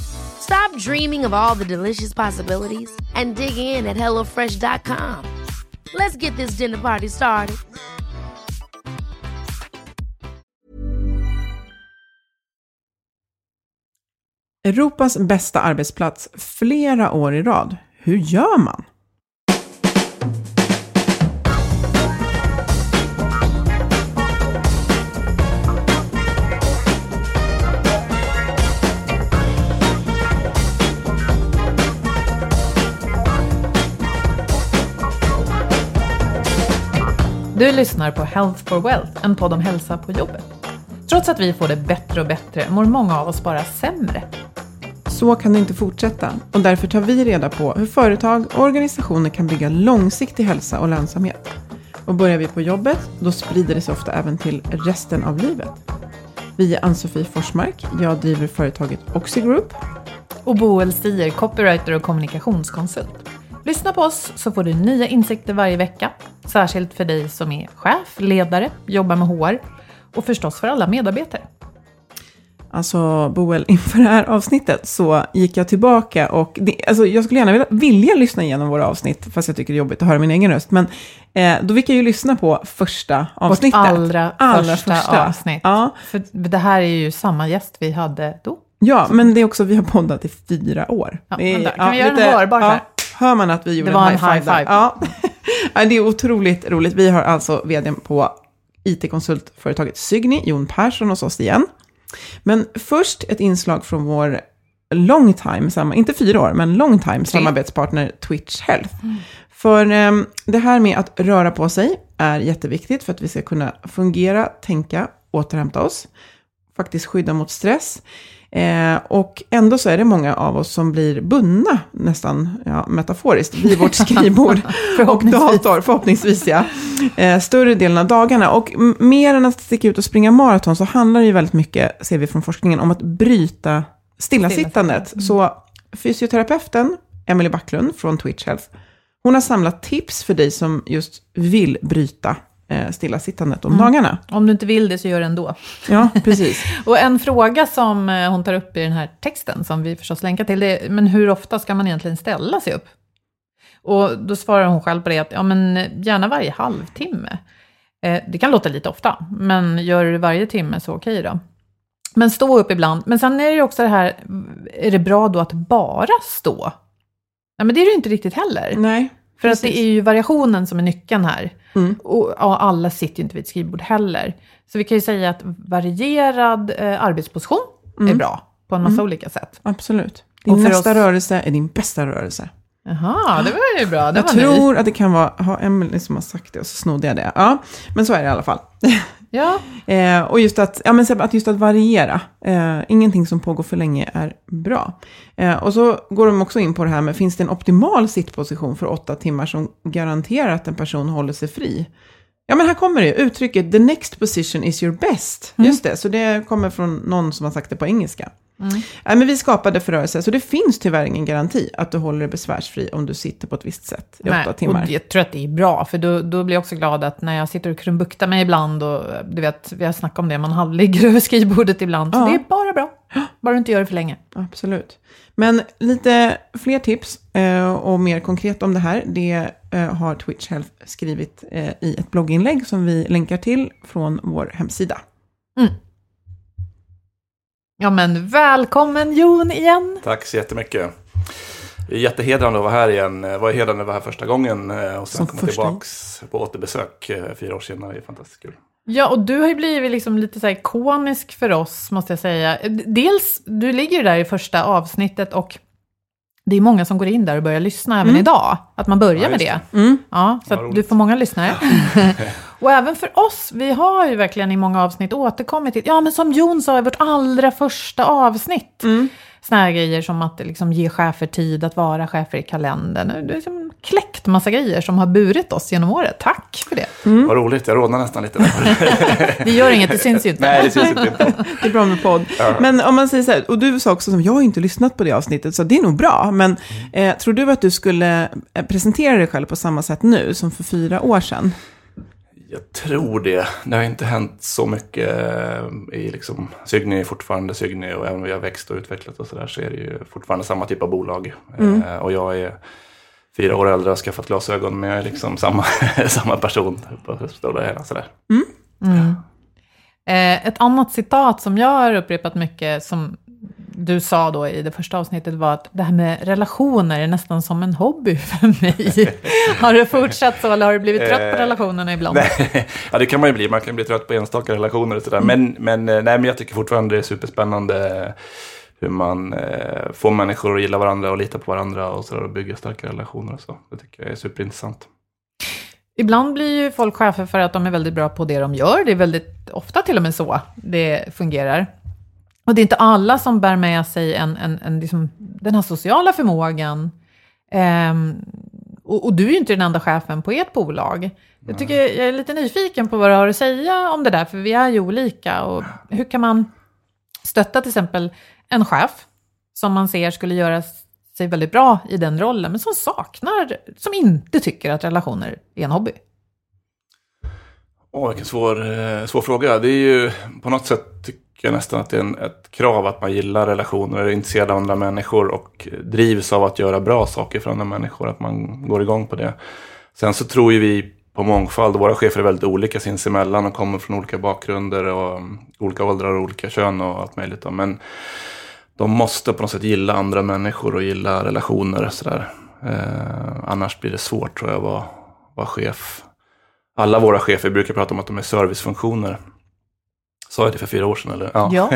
Stop dreaming of all the delicious possibilities and dig in at HelloFresh.com. Let's get this dinner party started. Europas bästa arbetsplats flera år i rad. Hur gör man? Du lyssnar på Health for Wealth, en podd om hälsa på jobbet. Trots att vi får det bättre och bättre mår många av oss bara sämre. Så kan det inte fortsätta och därför tar vi reda på hur företag och organisationer kan bygga långsiktig hälsa och lönsamhet. Och börjar vi på jobbet, då sprider det sig ofta även till resten av livet. Vi är Ann-Sofie Forsmark, jag driver företaget Oxigroup. Och Boel Stier, copywriter och kommunikationskonsult. Lyssna på oss så får du nya insikter varje vecka. Särskilt för dig som är chef, ledare, jobbar med HR och förstås för alla medarbetare. Alltså Boel, inför det här avsnittet så gick jag tillbaka och det, alltså, jag skulle gärna vilja, vilja lyssna igenom våra avsnitt, fast jag tycker det är jobbigt att höra min egen röst. Men eh, då fick jag ju lyssna på första avsnittet. Vårt allra, Allra första, första. avsnitt. Ja. För det här är ju samma gäst vi hade då. Ja, men det är också, vi har poddat i fyra år. Ja, men där, kan vi göra en hörbar så här? Hör man att vi gjorde Det var en high five, high five. Ja. det är otroligt roligt. Vi har alltså vdn på it-konsultföretaget Sygni, Jon Persson, hos oss igen. Men först ett inslag från vår long time, inte fyra år, men long time samarbetspartner Twitch Health. För ehm, det här med att röra på sig är jätteviktigt för att vi ska kunna fungera, tänka, återhämta oss, faktiskt skydda mot stress. Eh, och ändå så är det många av oss som blir bundna, nästan ja, metaforiskt, vid vårt skrivbord och dator, förhoppningsvis ja, eh, större delen av dagarna. Och mer än att sticka ut och springa maraton så handlar det ju väldigt mycket, ser vi från forskningen, om att bryta stillasittandet. Så fysioterapeuten Emily Backlund från Twitch Health, hon har samlat tips för dig som just vill bryta stillasittandet om dagarna. Om du inte vill det så gör det ändå. Ja, precis. Och en fråga som eh, hon tar upp i den här texten, som vi förstås länkar till, det är, men hur ofta ska man egentligen ställa sig upp? Och då svarar hon själv på det att, ja men eh, gärna varje halvtimme. Eh, det kan låta lite ofta, men gör du det varje timme så okej då. Men stå upp ibland. Men sen är det också det här, är det bra då att bara stå? Nej, men det är det ju inte riktigt heller. Nej, För att det är ju variationen som är nyckeln här. Mm. Och ja, alla sitter ju inte vid ett skrivbord heller. Så vi kan ju säga att varierad eh, arbetsposition är bra på en massa olika sätt. Absolut. Din Och nästa oss- rörelse är din bästa rörelse. Jaha, det var ju bra. Det jag var ny. tror att det kan vara, har Emily som har sagt det och så snodde jag det. Ja, men så är det i alla fall. Ja, Eh, och just att, ja, men att just att variera. Eh, ingenting som pågår för länge är bra. Eh, och så går de också in på det här med, finns det en optimal sittposition för åtta timmar som garanterar att en person håller sig fri? Ja, men här kommer det uttrycket the next position is your best. Just det, så det kommer från någon som har sagt det på engelska. Nej, men vi skapade förrörelse, så det finns tyvärr ingen garanti att du håller dig besvärsfri om du sitter på ett visst sätt i åtta timmar. Och jag tror att det är bra, för då, då blir jag också glad att när jag sitter och krumbuktar mig ibland, och du vet, vi har snackat om det, man halvligger över skrivbordet ibland, så Ja. det är bara bra. Bara du inte gör det för länge. Absolut. Men lite fler tips eh, och mer konkret om det här, det eh, har Twitch Health skrivit eh, i ett blogginlägg som vi länkar till från vår hemsida. Ja, men välkommen Jon igen. Tack så jättemycket. Det är jättehedrande att vara här igen. Det var hedrande att vara här första gången eh, och sen Som komma första. tillbaks på återbesök eh, fyra år senare. Det är fantastiskt kul. Ja, och du har ju blivit liksom lite så här ikonisk för oss, måste jag säga. Dels, du ligger ju där i första avsnittet och det är många som går in där och börjar lyssna även idag. Att man börjar Ja, med det. Ja, så att du får många lyssnare. och även för oss, vi har ju verkligen i många avsnitt återkommit till, ja men som Jon sa i vårt allra första avsnitt, såna här grejer som att liksom ge chefer tid att vara chefer i kalendern. Det är liksom kläckt massa grejer som har burit oss genom året. Tack för det. Vad roligt, jag rodnar nästan lite. Där. Det gör inget, det syns ju inte. Nej, det syns inte. Det är bra med podd. Men om man säger så här, och du sa också som jag har inte lyssnat på det avsnittet, så det är nog bra. Men eh, tror du att du skulle eh, presentera dig själv på samma sätt nu som för fyra år sedan? Jag tror det. Det har inte hänt så mycket eh, i liksom, Sygny är fortfarande Sygny och även om vi har växt och utvecklat och sådär så är det ju fortfarande samma typ av bolag. Eh, och jag är fyra år äldre och har skaffat glasögon men jag är liksom samma, samma person på det stora hela. Sådär. Eh, ett annat citat som jag har upprepat mycket, som du sa då i det första avsnittet, var att det här med relationer är nästan som en hobby för mig. har det fortsatt så, eller har du blivit trött på Eh, relationerna ibland? Nej, ja, det kan man ju bli. Man kan bli trött på enstaka relationer och sådär. Men, men, eh, nej, men jag tycker fortfarande det är superspännande hur man eh, får människor att gilla varandra och lita på varandra och, sådär, och bygga starka relationer och så. Det tycker jag är superintressant. Ibland blir ju folk chefer för att de är väldigt bra på det de gör. Det är väldigt ofta till och med så det fungerar. Och det är inte alla som bär med sig en, en, en liksom, den här sociala förmågan. Ehm, och, och du är ju inte den enda chefen på ert bolag. Jag, tycker, jag är lite nyfiken på vad du har att säga om det där, för vi är ju olika. Och hur kan man stötta till exempel en chef som man ser skulle göra sig väldigt bra i den rollen, men som saknar, som inte tycker att relationer är en hobby? Åh, vilken svår, eh, svår fråga. Det är ju på något sätt tycker nästan att det är en, ett krav att man gillar relationer, är intresserad av andra människor och drivs av att göra bra saker för andra människor, att man går igång på det. Sen så tror ju vi på mångfald, våra chefer är väldigt olika sinsemellan och kommer från olika bakgrunder och mm, olika åldrar och olika kön och allt möjligt. Men de måste på något sätt gilla andra människor och gilla relationer. Sådär. Eh, annars blir det svårt tror jag att vara, vara chef. Alla våra chefer brukar prata om att de är servicefunktioner. Sa jag det för fyra år sedan eller? Ja.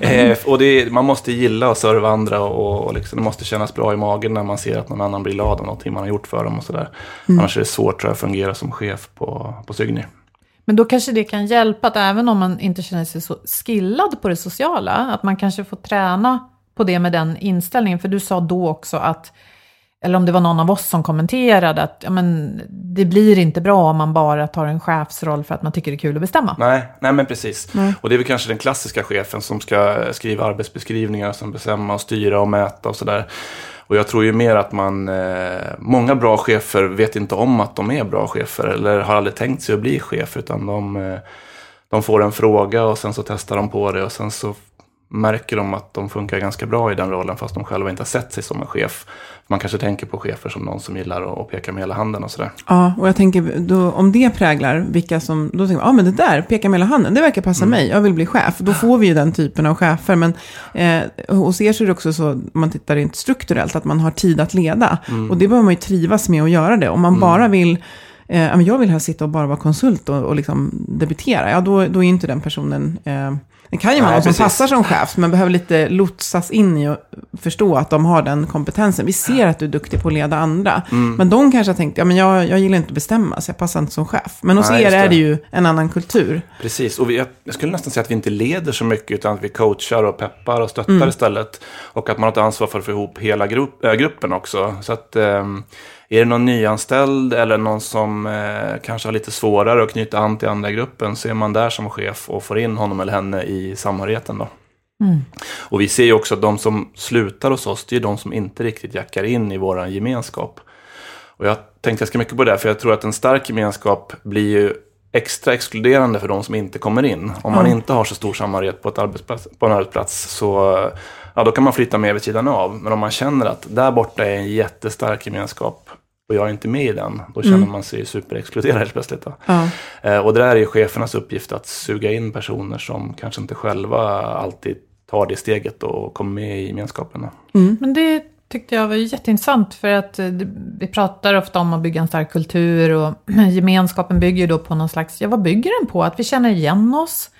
Eh, och det man måste gilla att serva andra och, och liksom, det måste kännas bra i magen när man ser att någon annan blir glad av någonting man har gjort för dem och sådär. Annars är det svårt tror jag att fungera som chef på, på Sygny. Men då kanske det kan hjälpa att även om man inte känner sig så skillad på det sociala, att man kanske får träna på det med den inställningen. För du sa då också att, eller om det var någon av oss som kommenterade, att ja, men, det blir inte bra om man bara tar en chefsroll för att man tycker det är kul att bestämma. Nej, nej men precis. Och det är väl kanske den klassiska chefen som ska skriva arbetsbeskrivningar, som bestämma och styra och mäta och sådär. Och jag tror ju mer att man, eh, många bra chefer vet inte om att de är bra chefer eller har aldrig tänkt sig att bli chef utan de, eh, de får en fråga och sen så testar de på det och sen så märker de att de funkar ganska bra i den rollen fast de själva inte har sett sig som en chef. Man kanske tänker på chefer som någon som gillar att peka med hela handen och sådär. Ja, och jag tänker då, om det präglar vilka som, då tänker man, ja men det där, peka med hela handen, det verkar passa mig, jag vill bli chef. Då får vi ju den typen av chefer. Men eh, hos er så är det också så, om man tittar rent strukturellt, att man har tid att leda. Och det behöver man ju trivas med att göra det. Om man bara vill, eh, jag vill här sitta och bara vara konsult och, och liksom debitera, ja då, då är inte den personen, eh, det kan ju vara Nej, någon som passar som chef, men behöver lite lotsas in i att förstå att de har den kompetensen. Vi ser att du är duktig på att leda andra, Mm. men de kanske har tänkt, ja men jag, jag gillar inte att bestämma, så jag passar inte som chef. Men hos Nej, er är det. ju en annan kultur. Precis, och vi, jag jag skulle nästan säga att vi inte leder så mycket utan att vi coachar och peppar och stöttar istället. Och att man har ett ansvar för att få ihop hela grupp, äh, gruppen också. Så att ehm, är det någon nyanställd eller någon som eh, kanske har lite svårare att knyta an till andra gruppen så är man där som chef och får in honom eller henne i samhörigheten då. Och vi ser ju också att de som slutar hos oss, det är de som inte riktigt jackar in i vår gemenskap. Och jag tänkte ganska mycket på det, för jag tror att en stark gemenskap blir ju extra exkluderande för de som inte kommer in. Om man inte har så stor samhörighet på, ett arbetsplats, på en arbetsplats så ja, då kan man flytta med vid sidan av. Men om man känner att där borta är en jättestark gemenskap och jag är inte med i den, då känner man sig superexkluderad helt plötsligt. Ja. Eh, och det där är ju chefernas uppgift att suga in personer som kanske inte själva alltid tar det steget och kommer med i gemenskapen. då. Men det tyckte jag var jätteintressant för att eh, vi pratar ofta om att bygga en stark kultur och gemenskapen bygger ju då på någon slags, ja vad bygger den på? Att vi känner igen oss.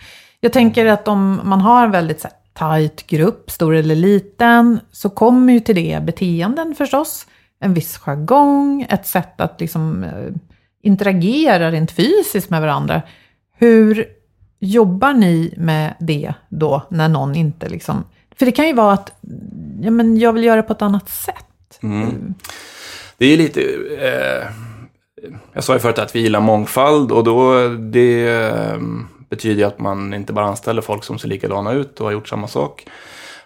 Jag tänker att om man har en väldigt så här, tajt grupp, stor eller liten, så kommer ju till det beteenden förstås. En viss jargong, ett sätt att liksom eh, interagera rent fysiskt med varandra. Hur jobbar ni med det då när någon inte liksom... För det kan ju vara att ja, men jag vill göra det på ett annat sätt. Mm. Det är lite... Eh, jag sa ju förut att vi gillar mångfald och då det eh, betyder ju att man inte bara anställer folk som ser likadana ut och har gjort samma sak.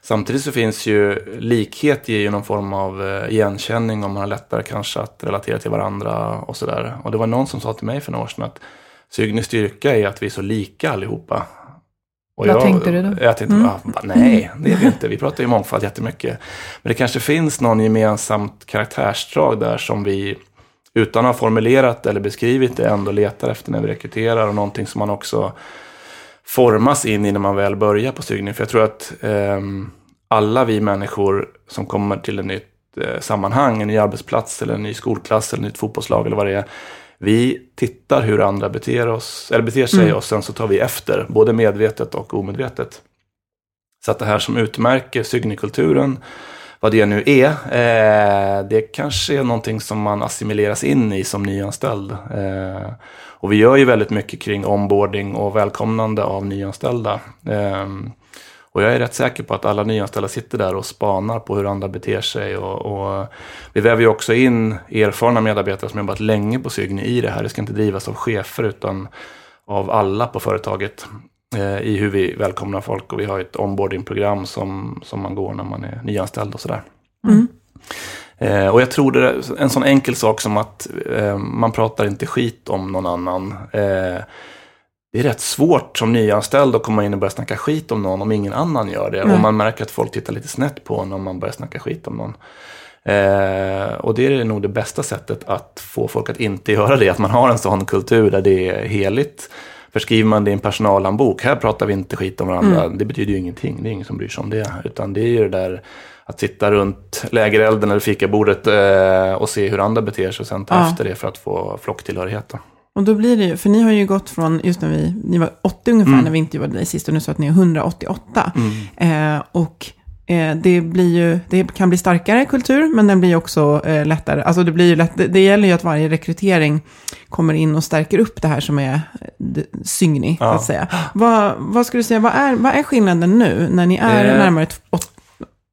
Samtidigt så finns ju likhet ger ju någon form av eh, igenkänning och man har lättare kanske att relatera till varandra och sådär. Och det var någon som sa till mig för några år sedan att Sygnes styrka är att vi är så lika allihopa. Och Vad tänkte du då? Jag tänkte, ah, bara, nej, det är vi inte. Vi pratar ju mångfald jättemycket. Men det kanske finns någon gemensamt karaktärsdrag där som vi utan att ha formulerat eller beskrivit det ändå letar efter när vi rekryterar och någonting som man också formas in i när man väl börjar på stygning. För jag tror att ehm, alla vi människor som kommer till ett nytt eh, sammanhang, en ny arbetsplats eller en ny skolklass eller ett nytt fotbollslag eller vad det är. Vi tittar hur andra beter, oss, eller beter sig och sen så tar vi efter, både medvetet och omedvetet. Så att det här som utmärker sygnikulturen, vad det nu är, eh, det kanske är någonting som man assimileras in i som nyanställd. Eh, och vi gör ju väldigt mycket kring onboarding och välkomnande av nyanställda. Eh, och jag är rätt säker på att alla nyanställda sitter där och spanar på hur andra beter sig. Och, och vi väver ju också in erfarna medarbetare som jobbat länge på Sygni i det här. Det ska inte drivas av chefer utan av alla på företaget eh, i hur vi välkomnar folk. Och vi har ett onboardingprogram som, som man går när man är nyanställd och sådär. Eh, och jag tror det är en sån enkel sak som att eh, man pratar inte skit om någon annan. Eh, det är rätt svårt som nyanställd att komma in och börja snacka skit om någon om ingen annan gör det. Och man märker att folk tittar lite snett på en om man börjar snacka skit om någon. Eh, och det är nog det bästa sättet att få folk att inte göra det. Att man har en sån kultur där det är heligt. För skriver man det i en personalhandbok, här pratar vi inte skit om varandra. Det betyder ju ingenting, det är ingen som bryr sig om det. Utan det är ju det där att sitta runt lägerelden eller fikabordet eh, och se hur andra beter sig och sen ta Ja. efter det för att få flocktillhörighet. Då. Och då blir det ju, för ni har ju gått från, just när vi, ni var 80 ungefär när vi intervjuade dig sist och nu sa att ni är 188. Eh, och eh, det blir ju, det kan bli starkare kultur, men den blir också eh, lättare. Alltså det blir ju lätt, det, det gäller ju att varje rekrytering kommer in och stärker upp det här som är eh, det- Sygni, så Ja. att säga. Vad, vad skulle du säga, vad är, vad är skillnaden nu när ni är Eh. närmare, t- åt,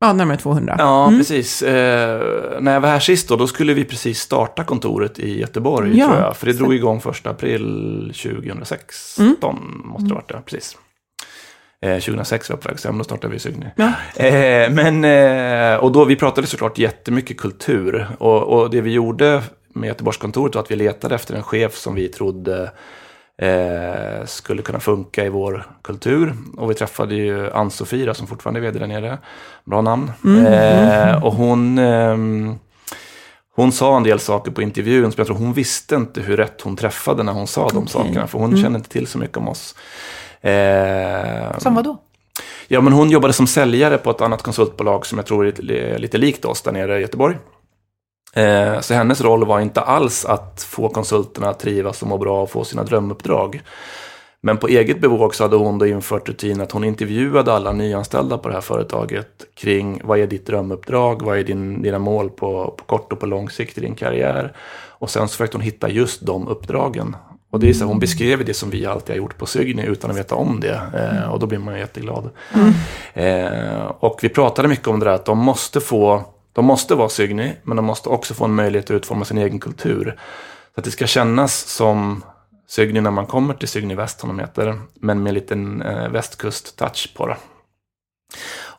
ja, närmare 200? Ja, precis. Eh, när jag var här sist då, då skulle vi precis starta kontoret i Göteborg, Ja. tror jag. För det drog igång första april 2016, måste det ha varit det, precis. Eh, 2006 var jag på väg hem, då startade vi Sygny. Ja. Eh, men, eh, och då, vi pratade såklart jättemycket kultur. Och, och det vi gjorde med Göteborgskontoret var att vi letade efter en chef som vi trodde eh, skulle kunna funka i vår kultur. Och vi träffade ju Ann-Sofie som fortfarande är vd där nere. Bra namn. Eh, och hon, ehm, hon sa en del saker på intervjun som jag tror hon visste inte hur rätt hon träffade när hon sa de sakerna. För hon kände inte till så mycket om oss. Eh, Som vad då? Ja, men hon jobbade som säljare på ett annat konsultbolag som jag tror är lite likt oss där nere i Göteborg. Eh, så hennes roll var inte alls att få konsulterna att trivas och må bra och få sina drömuppdrag. Men på eget bevåg så hade hon då infört rutin att hon intervjuade alla nyanställda på det här företaget kring vad är ditt drömuppdrag, vad är din, dina mål på, på kort och på lång sikt i din karriär. Och sen så försökte hon hitta just de uppdragen. Och det är så, hon beskrev det som vi alltid har gjort på Sygny utan att veta om det. Eh, och då blir man ju jätteglad. Eh, och vi pratade mycket om det där att de måste få, de måste vara Sygny, men de måste också få en möjlighet att utforma sin egen kultur. Så att det ska kännas som Sygny när man kommer till Sygny Väst som de heter, men med en liten eh, västkust-touch på det.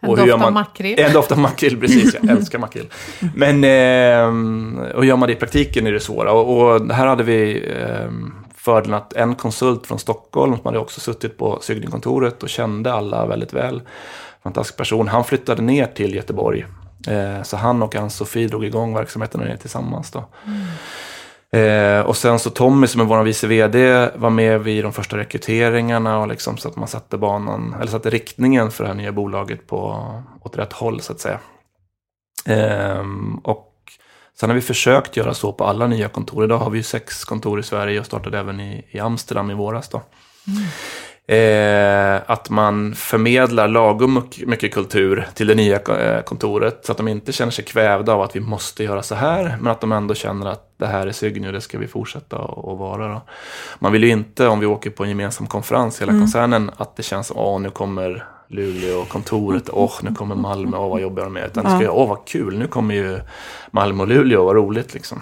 En hur doft av makrill. En doft av makrill, precis. Jag älskar makrill. Men eh, och gör man det i praktiken är det svåra. Och, och här hade vi eh, fördelen att en konsult från Stockholm, som hade också suttit på Sygningkontoret och kände alla väldigt väl. Fantastisk person. Han flyttade ner till Göteborg. Eh, så han och Ann-Sofie drog igång verksamheten där nere tillsammans. Då. Eh, och sen så Tommy som är vår vice vd var med vid de första rekryteringarna och liksom så att man satte banan, eller satte riktningen för det här nya bolaget på, åt rätt håll så att säga. Ehm, och sen har vi försökt göra så på alla nya kontor. Idag har vi sex kontor i Sverige och startade även i, i Amsterdam i våras. Då. Eh, att man förmedlar lagom mycket- kultur till det nya eh, kontoret så att de inte känner sig kvävda av att vi måste göra så här men att de ändå känner att det här är Sygny och det ska vi fortsätta att att vara. Då. Man vill ju inte om vi åker på en gemensam konferens hela koncernen att det känns som åh nu kommer Luleå kontoret, åh nu kommer Malmö, åh vad jobbar de med? Utan det ska Ja. åh vad kul, nu kommer ju Malmö och Luleå, vad roligt liksom.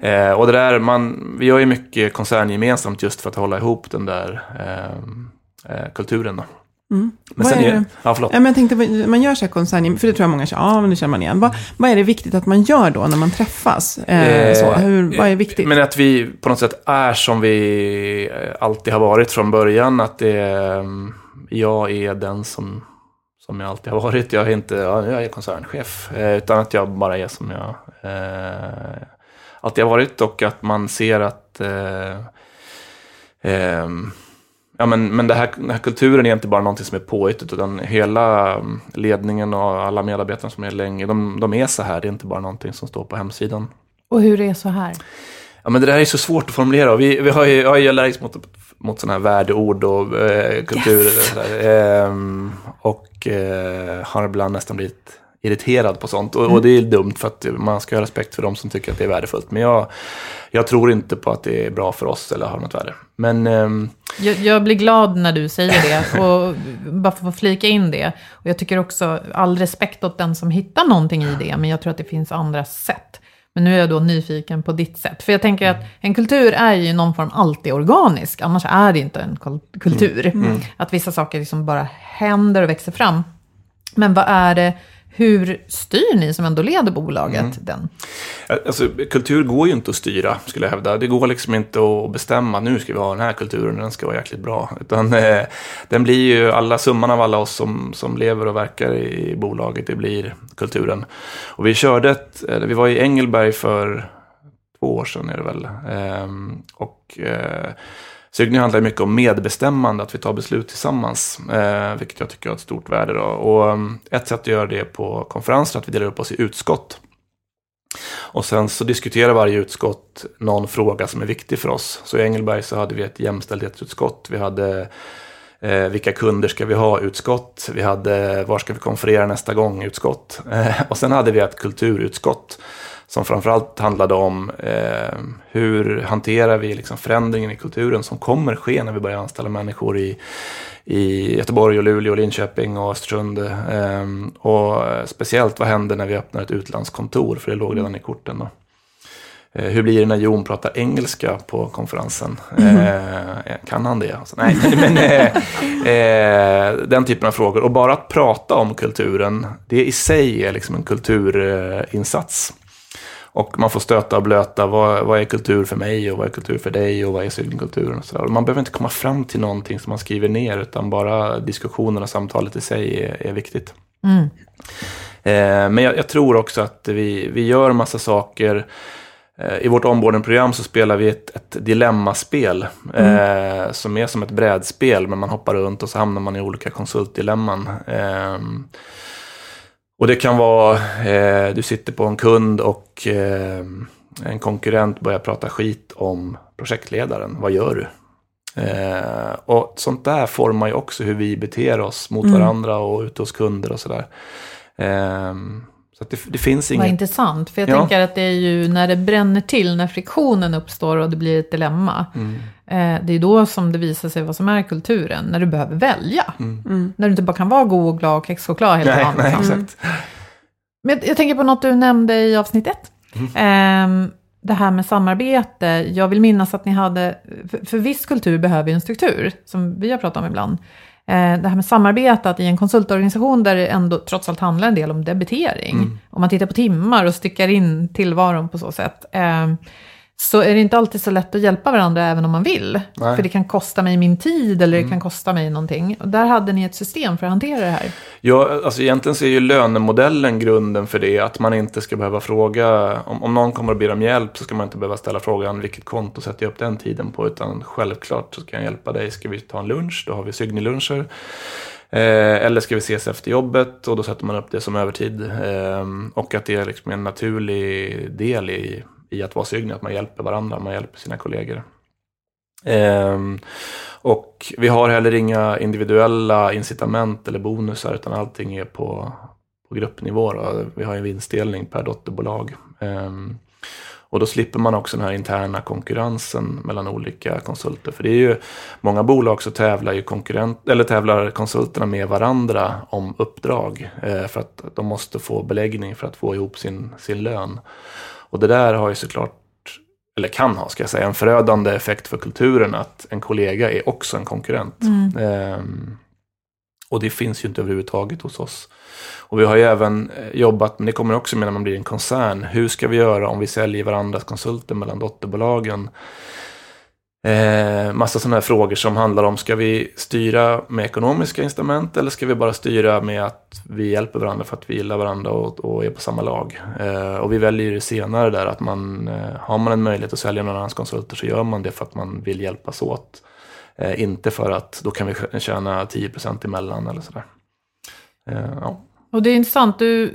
Eh, och det där, man, vi gör ju mycket koncerngemensamt just för att hålla ihop den där eh, eh, kulturen. Då. Men Vad är det? Ja, förlåt. Ja, men jag tänkte, man gör så här koncern, för det tror jag många känner, ja men det känner man igen. Vad, vad är det viktigt att man gör då när man träffas? Eh, så, hur, vad är viktigt? Men att vi på något sätt är som vi eh, alltid har varit från början. Att det mm, jag är den som, som jag alltid har varit. Jag är inte ja, jag är koncernchef. eh, Utan att jag bara är som jag eh, alltid har varit. Och att man ser att eh, ehm, Ja, men, men det här, den här kulturen är inte bara någonting som är påhittigt, utan hela mm, ledningen och alla medarbetare som är länge, de, de är så här. Det är inte bara någonting som står på hemsidan. Och hur det är så här? Ja, men det där är så svårt att formulera. Vi, vi har ju, jag är ju allergisk mot, mot sådana här värdeord och eh, kulturer. Och, sådär. Ehm, och eh, har ibland nästan blivit irriterad på sånt. Och, och det är dumt för att man ska ha respekt för de som tycker att det är värdefullt. Men jag, jag tror inte på att det är bra för oss eller har något värde. Men ehm, Jag, jag blir glad när du säger det, och bara för att flika in det. Och jag tycker också, all respekt åt den som hittar någonting i det, men jag tror att det finns andra sätt. Men nu är jag då nyfiken på ditt sätt. För jag tänker att en kultur är ju i någon form alltid organisk, annars är det inte en kul- kultur. Att vissa saker liksom bara händer och växer fram. Men vad är det, hur styr ni som ändå leder bolaget den? Alltså, kultur går ju inte att styra, skulle jag hävda. Det går liksom inte att bestämma, nu ska vi ha den här kulturen, den ska vara jäkligt bra. Utan eh, den blir ju, alla summan av alla oss som, som lever och verkar i bolaget, det blir kulturen. Och vi körde ett, eh, vi var i Engelberg för två år sedan är det väl. Ehm, och eh, Sygny handlar mycket om medbestämmande, att vi tar beslut tillsammans. Eh, vilket jag tycker har ett stort värde. Då. Och mm, ett sätt att göra det på konferenser är att vi delar upp oss i utskott. Och sen så diskuterar varje utskott någon fråga som är viktig för oss. Så i Engelberg så hade vi ett jämställdhetsutskott. Vi hade eh, vilka kunder ska vi ha utskott. Vi hade var ska vi konferera nästa gång utskott. Eh, och sen hade vi ett kulturutskott. Som framförallt handlade om eh, hur hanterar vi liksom förändringen i kulturen som kommer ske när vi börjar anställa människor i, i Göteborg, och Luleå, och Linköping och Östersund. Eh, och speciellt vad händer när vi öppnar ett utlandskontor, för det låg redan i korten. Då. Eh, hur blir det när Jon pratar engelska på konferensen? Eh, kan han det? Alltså, nej, men, men eh, eh, den typen av frågor. Och bara att prata om kulturen, det i sig är liksom en kulturinsats. Och man får stöta och blöta, vad, vad är kultur för mig och vad är kultur för dig och vad är cykelkulturen och sådär. Man behöver inte komma fram till någonting som man skriver ner, utan bara diskussionen och samtalet i sig är, är viktigt. Eh, men jag, jag tror också att vi, vi gör massa saker. Eh, I vårt onboardingprogram så spelar vi ett, ett dilemmaspel. Eh, som är som ett brädspel, men man hoppar runt och så hamnar man i olika konsultdilemman. Eh, och det kan vara, eh, du sitter på en kund och eh, en konkurrent börjar prata skit om projektledaren. Vad gör du? Eh, och sånt där formar ju också hur vi beter oss mot varandra och ute hos kunder och sådär. Eh, så det, det finns Vad inget... intressant, för jag Ja. tänker att det är ju när det bränner till, när friktionen uppstår och det blir ett dilemma. Mm. Eh, det är då som det visar sig vad som är kulturen, när du behöver välja. När du inte bara kan vara god och glad och kexchoklad hela Nej, dagen. nej, liksom. exakt. Men jag, jag tänker på något du nämnde i avsnitt ett. Ehm, det här med samarbete. Jag vill minnas att ni hade, för, för viss kultur behöver ju en struktur, som vi har pratat om ibland. Eh, det här med samarbetat i en konsultorganisation där det ändå trots allt handlar en del om debitering. Om man tittar på timmar och styckar in tillvaron på så sätt. Eh, så är det inte alltid så lätt att hjälpa varandra även om man vill. Nej. För det kan kosta mig min tid eller det kan kosta mig någonting. Och där hade ni ett system för att hantera det här. Ja, alltså egentligen så är ju lönemodellen grunden för det. Att man inte ska behöva fråga, om, om någon kommer och ber om hjälp så ska man inte behöva ställa frågan vilket konto sätter jag upp den tiden på. Utan självklart så ska jag hjälpa dig. Ska vi ta en lunch, då har vi Sygni-luncher. Eh, eller ska vi ses efter jobbet och då sätter man upp det som övertid. Eh, och att det är liksom en naturlig del i, i att vara sugna, att man hjälper varandra, man hjälper sina kollegor. Ehm, och vi har heller inga individuella incitament eller bonusar utan allting är på, på gruppnivå. Då. Vi har en vinstdelning per dotterbolag. Ehm, och då slipper man också den här interna konkurrensen mellan olika konsulter. För det är ju många bolag så tävlar ju konkurrent, eller tävlar konsulterna med varandra om uppdrag. Eh, för att de måste få beläggning för att få ihop sin, sin lön. Och det där har ju såklart eller kan ha, ska jag säga, en förödande effekt för kulturen att en kollega är också en konkurrent. Ehm, och det finns ju inte överhuvudtaget hos oss. Och vi har ju även eh, jobbat, men det kommer också med när man blir en koncern. Hur ska vi göra om vi säljer varandras konsulter mellan dotterbolagen? Eh, massa sådana här frågor som handlar om, ska vi styra med ekonomiska instrument eller ska vi bara styra med att vi hjälper varandra för att vi gillar varandra och, och är på samma lag? Eh, och vi väljer ju det senare där, att man, eh, har man en möjlighet att sälja någon annans konsulter så gör man det för att man vill hjälpas åt. Eh, inte för att då kan vi tjäna 10% emellan eller sådär. Eh, ja. Och det är intressant, du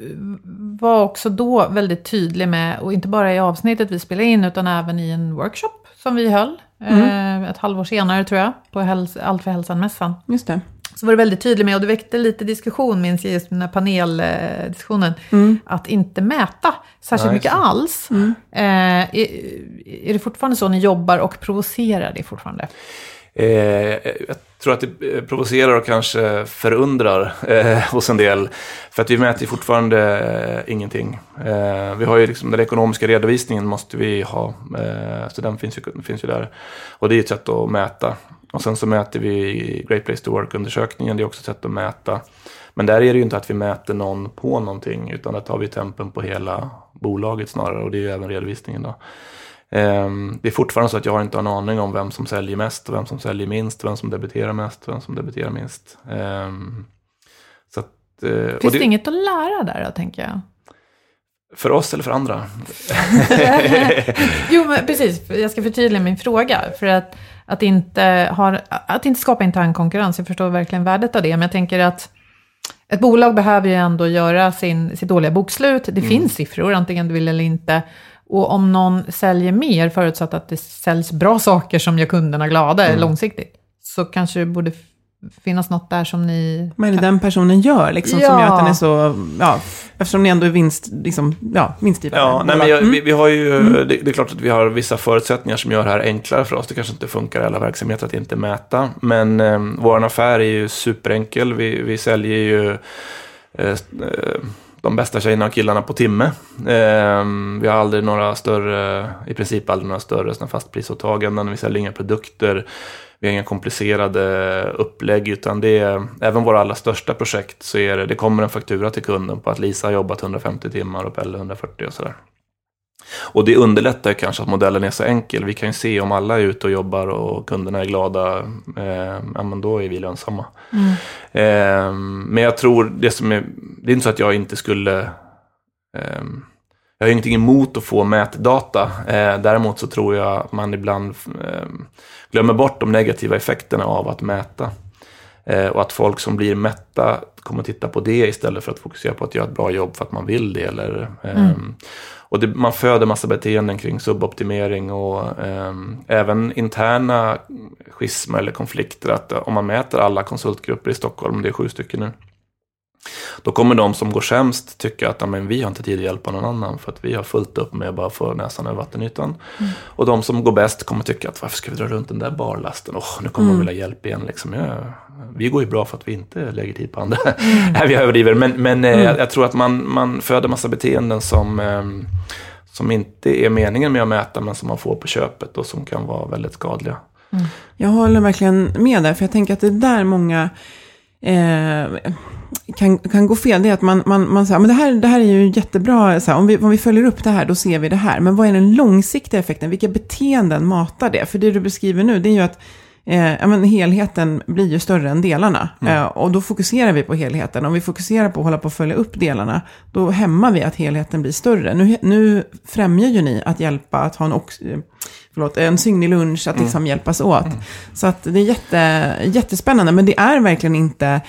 var också då väldigt tydlig med, och inte bara i avsnittet vi spelade in, utan även i en workshop som vi höll, eh, ett halvår senare tror jag, på häls- Allt för hälsan-mässan. Just det. Så var du väldigt tydlig med, och det väckte lite diskussion, minns jag, just den här paneldiskussionen, att inte mäta särskilt Nej, mycket så. alls. Eh, är, är det fortfarande så ni jobbar och provocerar det fortfarande? Eh, jag tror att det eh, provocerar och kanske förundrar eh, hos en del. För att vi mäter fortfarande eh, ingenting. Eh, vi har ju liksom den ekonomiska redovisningen måste vi ha. Eh, så den finns ju, finns ju där. Och det är ett sätt att mäta. Och sen så mäter vi Great Place to Work-undersökningen. Det är också ett sätt att mäta. Men där är det ju inte att vi mäter någon på någonting. Utan där tar vi tempen på hela bolaget snarare. Och det är ju även redovisningen då. Ehm, Det är fortfarande så att jag har inte har en aning om vem som säljer mest vem som säljer minst, vem som debiterar mest vem som debiterar minst. Ehm, Så att, eh, Finns det, det, inget att lära där då, tänker jag? För oss eller för andra? Jo, men precis. Jag ska förtydliga min fråga. För att, att, inte, har, att inte skapa intern konkurrens, jag förstår verkligen värdet av det. Men jag tänker att ett bolag behöver ju ändå göra sin, sitt dåliga bokslut. Det finns siffror, antingen du vill eller inte. Och om någon säljer mer, förutsatt att det säljs bra saker som gör kunderna glada långsiktigt, så kanske det borde finnas något där som ni... Vad är det den personen gör, liksom, som Ja. gör att den är så, ja, eftersom ni ändå är vinst, liksom, ja, vinstgivande Ja, nej, men jag, Mm. vi, vi har ju, det, det är klart att vi har vissa förutsättningar som gör det här enklare för oss. Det kanske inte funkar i alla verksamheter att inte mäta. Men eh, vår affär är ju superenkel. Vi, vi säljer ju eh, eh, de bästa tjejerna och killarna på timme. Eh, vi har aldrig några större, i princip aldrig några större fastprisåtaganden. Vi säljer inga produkter. Vi har inga komplicerade upplägg, utan det är, även våra allra största projekt så är det, det kommer en faktura till kunden på att Lisa har jobbat 150 timmar och Pelle 140 och sådär. Och det underlättar kanske att modellen är så enkel. Vi kan ju se om alla är ute och jobbar och kunderna är glada, eh, ja men då är vi lönsamma. Eh, men jag tror det som är, det är inte så att jag inte skulle eh, jag har ingenting emot att få mätdata. Eh, däremot så tror jag att man ibland eh, glömmer bort de negativa effekterna av att mäta. Eh, och att folk som blir mätta kommer titta på det istället för att fokusera på att göra ett bra jobb för att man vill det. Eller, ehm, och det, man föder massa beteenden kring suboptimering och eh, även interna schismer eller konflikter. Att om man mäter alla konsultgrupper i Stockholm, det är sju stycken nu, då kommer de som går sämst tycka att "Ja, men vi har inte tid att hjälpa någon annan för att vi har fullt upp med att bara få näsan över vattenytan. Och de som går bäst kommer tycka att varför ska vi dra runt den där barlasten? Åh, nu kommer de vilja hjälp igen. Liksom. Ja, vi går ju bra för att vi inte lägger tid på andra. Nej, vi överdriver. Men, men eh, jag, jag tror att man, man föder massa beteenden som, eh, som inte är meningen med att mäta men som man får på köpet och som kan vara väldigt skadliga. Jag håller verkligen med där, för jag tänker att det är där många eh, kan, kan gå fel, det är att man, man, man säger, men det här, det här är ju jättebra, så här, om, vi, om vi följer upp det här, då ser vi det här. Men vad är den långsiktiga effekten? Vilka beteenden matar det? För det du beskriver nu, det är ju att eh, men helheten blir ju större än delarna. Eh, och då fokuserar vi på helheten. Om vi fokuserar på att hålla på att följa upp delarna, då hämmar vi att helheten blir större. Nu, nu främjar ju ni att hjälpa, att ha en, ox, eh, förlåt, en sygnig lunch, att liksom hjälpas åt. Så att det är jätte, jättespännande, men det är verkligen inte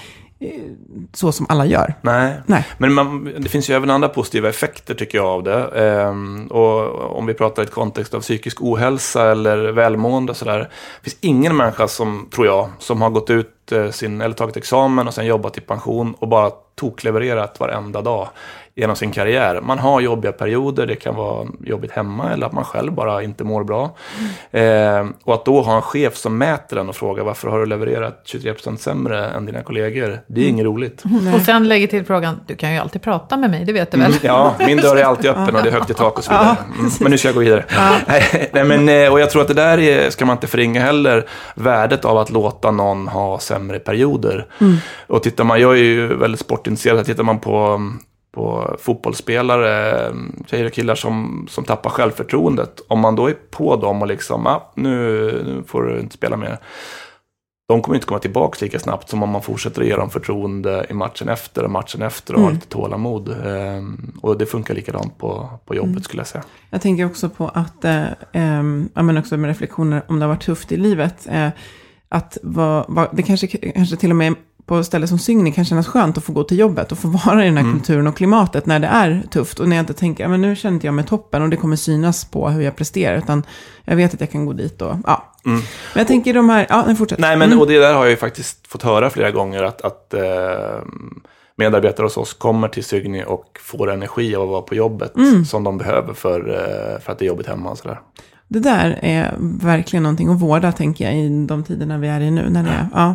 så som alla gör. Nej. Nej. Men man, det finns ju även andra positiva effekter tycker jag av det. Ehm, och om vi pratar i ett kontext av psykisk ohälsa eller välmående och sådär. Det finns ingen människa som, tror jag, som har gått ut eh, sin, eller tagit examen och sen jobbat till pension och bara toklevererat varenda dag genom sin karriär. Man har jobbiga perioder, det kan vara jobbigt hemma eller att man själv bara inte mår bra. Eh, och att då ha en chef som mäter den och frågar varför har du levererat 23% sämre än dina kollegor, det är inget roligt. Och sen lägger till frågan, du kan ju alltid prata med mig, det vet du väl? Mm, ja, min dörr är alltid öppen och det är högt i tak och så vidare. Mm, men nu ska jag gå vidare. Nej, nej, men, eh, och jag tror att det där är, ska man inte förringa heller, värdet av att låta någon ha sämre perioder. Och tittar man, jag är ju väldigt sportintresserad, tittar man på på fotbollsspelare, tjejer och killar som, som tappar självförtroendet. Om man då är på dem och liksom, ah, nu, nu får du inte spela mer. De kommer inte komma tillbaka lika snabbt som om man fortsätter att ge dem förtroende i matchen efter och matchen efter och Mm. har lite tålamod. Ehm, och det funkar likadant på, på jobbet skulle jag säga. Jag tänker också på att, eh, ehm, ja, men också med reflektioner om det har varit tufft i livet, eh, att vad, vad, det kanske, kanske till och med på ställen som Sygny kan kännas skönt att få gå till jobbet och få vara i den här kulturen och klimatet när det är tufft. Och när jag inte tänker, ja, men nu känner inte jag mig toppen och det kommer synas på hur jag presterar, utan jag vet att jag kan gå dit och, ja. Men jag tänker de här, ja, nej, fortsätt. Nej, men Mm. och det där har jag ju faktiskt fått höra flera gånger att, att eh, medarbetare hos oss kommer till Sygny och får energi av att vara på jobbet Mm. som de behöver för, eh, för att det är jobbigt hemma och sådär. Det där är verkligen någonting att vårda, tänker jag, i de tiderna vi är i nu. När det är, ja.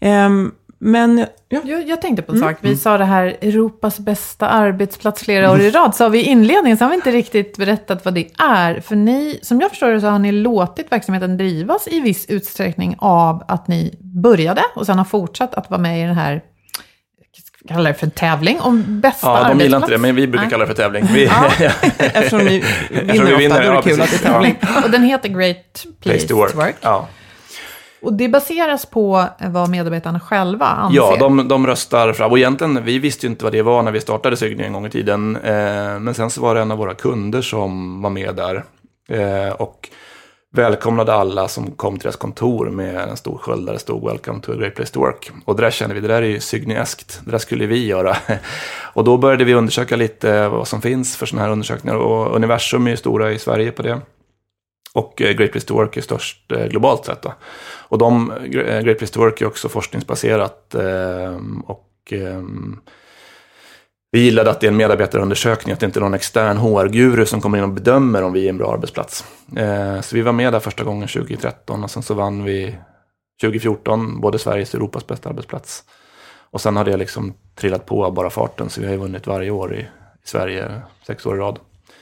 Ehm, men, ja. Jag, jag tänkte på en sak. Vi sa det här Europas bästa arbetsplats flera år i rad. Sa vi i inledningen, så har vi inte riktigt berättat vad det är. För ni, som jag förstår det, så har ni låtit verksamheten drivas i viss utsträckning av att ni började och sen har fortsatt att vara med i den här, kallar det för en tävling om bästa Ja, de arbetsplats. gillar inte det, men vi brukar Nej. kalla det för tävling. Vi, Eftersom ni vinner vi ofta, vinner, då är det ja, kul precis. att det är tävling. Och den heter Great Place, to Work. Ja. Och det baseras på vad medarbetarna själva anser. Ja, de, de röstar fram. Och egentligen, vi visste ju inte vad det var när vi startade Sygny en gång i tiden. Eh, men sen så var det en av våra kunder som var med där. Eh, och välkomnade alla som kom till deras kontor med en stor sköld där det stod Welcome to a great place to work. Och det där kände vi, det där är ju Sygny-eskt. Det där skulle vi göra. och då började vi undersöka lite vad som finns för sådana här undersökningar. Och Universum är ju stora i Sverige på det. Och eh, Great Place to Work är störst eh, globalt sett. Då. Och de, eh, Great Place to Work är också forskningsbaserat. Ehm, och ehm, vi gillade att det är en medarbetarundersökning, att det inte är någon extern HR-guru som kommer in och bedömer om vi är en bra arbetsplats. Så vi var med där första gången 2013 och sen så vann vi 2014 både Sveriges och Europas bästa arbetsplats. Och sen har det liksom trillat på av bara farten, så vi har ju vunnit varje år i, i Sverige, sex år i rad.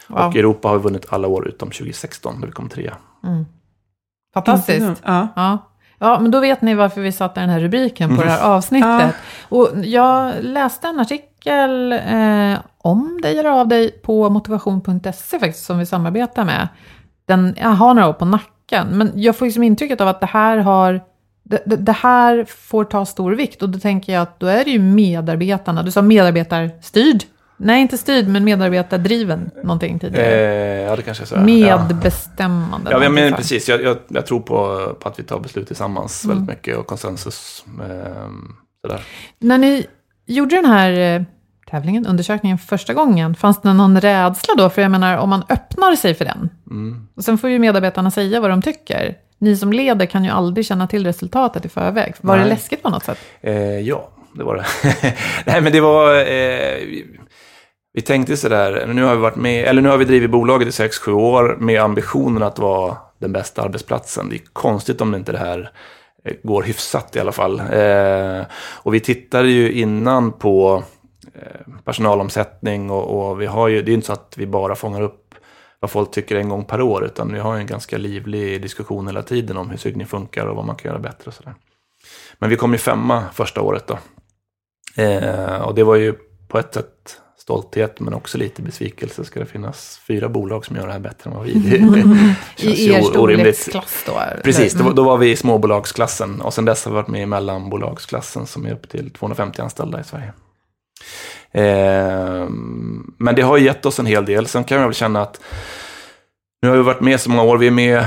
Wow. Och Europa har vi vunnit alla år utom 2016, där vi kom trea. Fantastiskt. Ja. Ja. ja, men då vet ni varför vi satte den här rubriken på det här avsnittet. Och jag läste en artikel eh, om dig eller av dig på motivation.se faktiskt, som vi samarbetar med. Den, jag har några år på nacken, men jag får liksom intrycket av att det här har det, det, det här får ta stor vikt och då tänker jag att då är det ju medarbetarna, du sa medarbetarstyrd, nej inte styrd men medarbetardriven någonting Eh, tidigare. ja, det kanske är så. här. Ja. Medbestämmande. Ja, men, precis. Jag, jag, jag tror på, på att vi tar beslut tillsammans Mm. väldigt mycket och konsensus. Eh. När ni gjorde den här eh, tävlingen, undersökningen första gången, fanns det någon rädsla då? För jag menar, om man öppnar sig för den, Mm. och sen får ju medarbetarna säga vad de tycker. Ni som leder kan ju aldrig känna till resultatet i förväg. Var det Nej. läskigt på något sätt? Eh, ja, det var det. Nej, men det var... Eh, vi, tänkte sådär, nu har vi varit med, eller nu har vi drivit bolaget i 6-7 år med ambitionen att vara den bästa arbetsplatsen. Det är konstigt om det inte det här eh, går hyfsat i alla fall. Eh, och vi tittade ju innan på eh, personalomsättning och, och vi har ju, det är inte så att vi bara fångar upp vad folk tycker en gång per år, utan vi har ju en ganska livlig diskussion hela tiden om hur sugning funkar och vad man kan göra bättre och sådär. Men vi kom ju femma första året då. Eh, och det var ju på ett sätt stolthet men också lite besvikelse. Ska det finnas fyra bolag som gör det här bättre än vad vi? Det I er storleksklass då? Precis, Mm. då var vi i småbolagsklassen och sen dess har vi varit med i mellanbolagsklassen som är upp till 250 anställda i Sverige. Eh, men det har gett oss en hel del. Sen kan jag väl känna att nu har vi varit med så många år, vi är med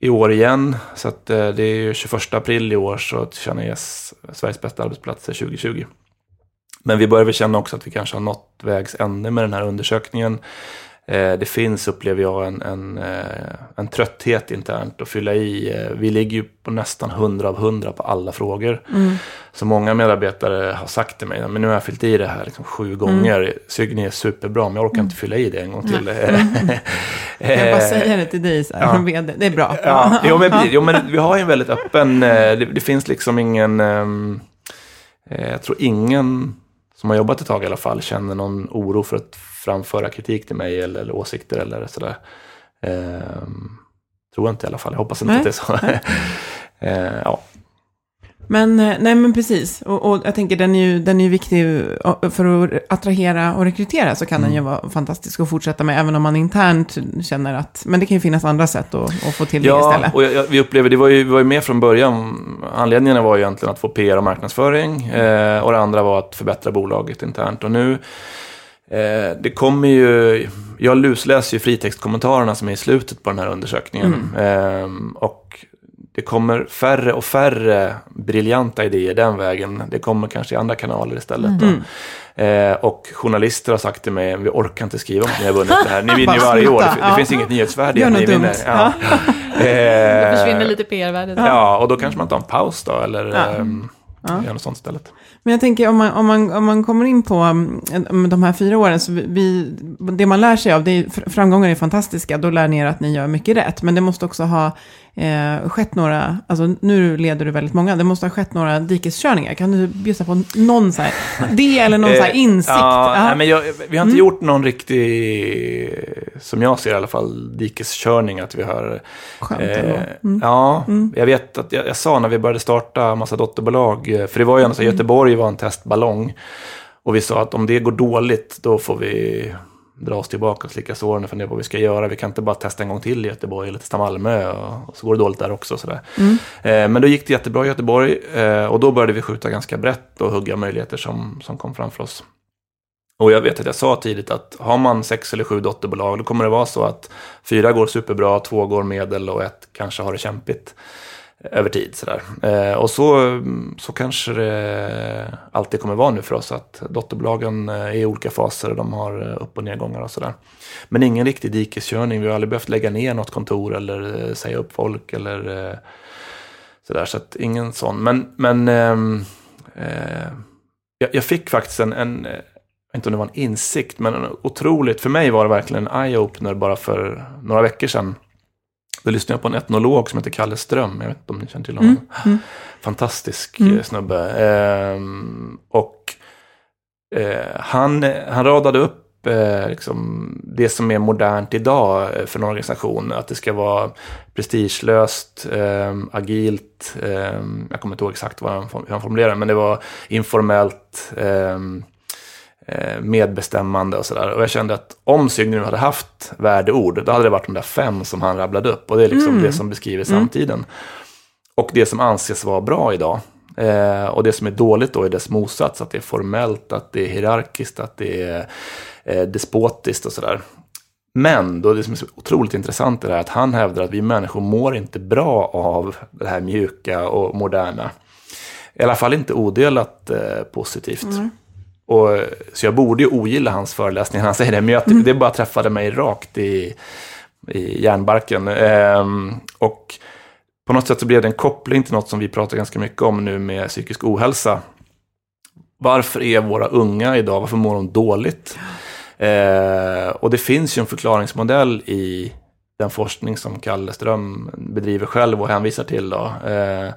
i år igen. Så att eh, det är ju 21 april i år så tillkännages Sveriges bästa arbetsplatser 2020. Men vi börjar väl känna också att vi kanske har nått vägs ände med den här undersökningen. Eh, det finns, upplever jag, en, en, eh, en trötthet internt att fylla i. Eh, vi ligger ju på nästan 100 av 100 på alla frågor. Så många medarbetare har sagt till mig, men nu har jag fyllt i det här liksom sju gånger. Sygni är superbra, men jag orkar inte fylla i det en gång till. Jag bara säger det till dig så här, ja. Det är bra. Ja, jo, men, jo, men vi har ju en väldigt öppen, det, det finns liksom ingen, ehm, eh, jag tror ingen som har jobbat ett tag i alla fall känner någon oro för att framföra kritik till mig eller, eller åsikter eller sådär. Ehm, tror jag inte i alla fall, jag hoppas inte Nej. att det är så. Eh, ja. Men, eh, nej men precis. Och, och jag tänker den är ju, den är ju viktig eh, för att attrahera och rekrytera så kan den ju vara fantastisk att fortsätta med. Även om man internt känner att, men det kan ju finnas andra sätt att, att få till det Ja, istället. och jag, jag, vi upplever, det var ju, vi var ju med från början. Anledningen var ju egentligen att få PR och marknadsföring. Eh, och det andra var att förbättra bolaget internt. Och nu, eh, det kommer ju, jag lusläser ju fritextkommentarerna som är i slutet på den här undersökningen. Eh, och det kommer färre och färre briljanta idéer den vägen. Det kommer kanske i andra kanaler istället. då. Eh, och journalister har sagt till mig, vi orkar inte skriva om att ni har vunnit det här. Ni vinner ju varje år. Det, det ja. finns inget nyhetsvärde i att ni dumt. vinner. Ja. Det Eh, försvinner lite PR-värde. Ja, och då kanske man tar en paus då, eller Ja. ehm, gör något sånt istället. Men jag tänker om man, om man, om man kommer in på um, de här fyra åren, så vi- det man lär sig av, det är, fr- framgångar är fantastiska, då lär ni er att ni gör mycket rätt. Men det måste också ha eh, skett några, alltså nu leder du väldigt många, det måste ha skett några dikeskörningar. Kan du bjussa på någon så här, det eller någon så här Eh, insikt? Ja, nej, men jag, vi har inte gjort någon riktig, som jag ser i alla fall, dikeskörning. Att vi har, Skönt eh. Mm. Ja, jag vet att jag, jag sa när vi började starta massa dotterbolag, eh, för det var ju ändå så, Göteborg var en testballong. Och vi sa att om det går dåligt, då får vi dra oss tillbaka och slicka såren och fundera på vad vi ska göra. Vi kan inte bara testa en gång till i Göteborg eller testa Malmö och, och så går det dåligt där också. Sådär. Eh, men då gick det jättebra i Göteborg eh, och då började vi skjuta ganska brett och hugga möjligheter som, som kom framför oss. Och jag vet att jag sa tidigt att har man sex eller sju dotterbolag då kommer det vara så att fyra går superbra, två går medel och ett kanske har det kämpigt över tid. Sådär. Eh, och så, så kanske det alltid kommer vara nu för oss att dotterbolagen eh, är i olika faser och de har eh, upp och nedgångar och sådär. Men ingen riktig dikeskörning. Vi har aldrig behövt lägga ner något kontor eller eh, säga upp folk eller eh, sådär. Så att ingen sån. Men, men ehm, eh, jag, fick faktiskt en, en jag vet inte om det var en insikt, men otroligt, för mig var det verkligen en eye-opener bara för några veckor sedan. Då lyssnade jag på en etnolog som heter Kalle Ström. Jag vet inte om ni känner till honom. Fantastisk eh, snubbe. Ehm, och eh, han, han radade upp eh, liksom, det som är modernt idag eh, för en organisation. Att det ska vara prestigelöst, eh, agilt. Eh, jag kommer inte ihåg exakt vad han, hur han formulerade men det var informellt. Eh, medbestämmande och sådär. Och jag kände att om Signe nu hade haft värdeord, då hade det varit de där fem som han rabblade upp. Och det är liksom det som beskriver samtiden. Och det som anses vara bra idag. Eh, och det som är dåligt då är dess motsats, att det är formellt, att det är hierarkiskt, att det är eh, despotiskt och sådär. Men då det som är så otroligt intressant är det här att han hävdar att vi människor mår inte bra av det här mjuka och moderna. I alla fall inte odelat eh, positivt. Och, så jag borde ju ogilla hans föreläsning när han säger det, men jag, det bara träffade mig rakt i, i hjärnbarken. Ehm, och på något sätt så blev det en koppling till något som vi pratar ganska mycket om nu med psykisk ohälsa. Varför är våra unga idag, varför mår de dåligt? Eh, och det finns ju en förklaringsmodell i den forskning som Kalle Ström bedriver själv och hänvisar till. Då, eh,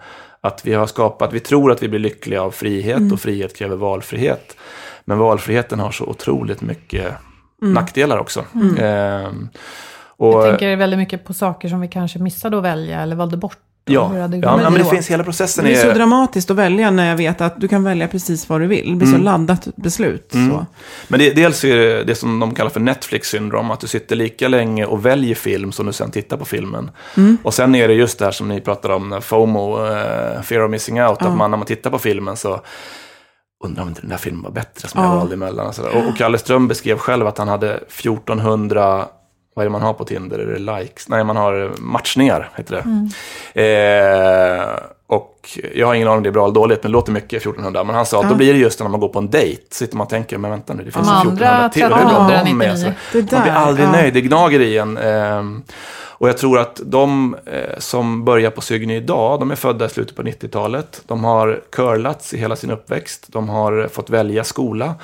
att vi har skapat, vi tror att vi blir lyckliga av frihet och frihet kräver valfrihet. Men valfriheten har så otroligt mycket nackdelar också. Eh, och, Jag tänker väldigt mycket på saker som vi kanske missade att välja eller valde bort Ja, hur ja, men, ja, men det finns hela processen. Det är så är- dramatiskt att välja när jag vet att du kan välja precis vad du vill. Det blir så laddat beslut. Så. Men det, dels är det det som de kallar för Netflix syndrom, att du sitter lika länge och väljer film som du sen tittar på filmen. Och sen är det just det här som ni pratar om, FOMO, eh, fear of missing out, att man när man tittar på filmen så undrar om inte den där filmen var bättre som jag Ja. valde emellan. Och, och, och Kalle Ström beskrev själv att han hade 1400 vad är det man har på Tinder? Är det likes? Nej, man har matchningar, heter det. Eh, och jag har ingen aning om det är bra eller dåligt, men det låter mycket 1400. Men han sa att då blir det just när man går på en dejt, sitter man och tänker, men vänta nu, det finns De ju andra 1400 till. hur blir de 1399. med? Så Det Man blir aldrig ja. nöjd, det gnager i en. ehm, och jag tror att de eh, som börjar på Sygny idag, de är födda i slutet på 90-talet. De har curlats i hela sin uppväxt. De har fått välja skola.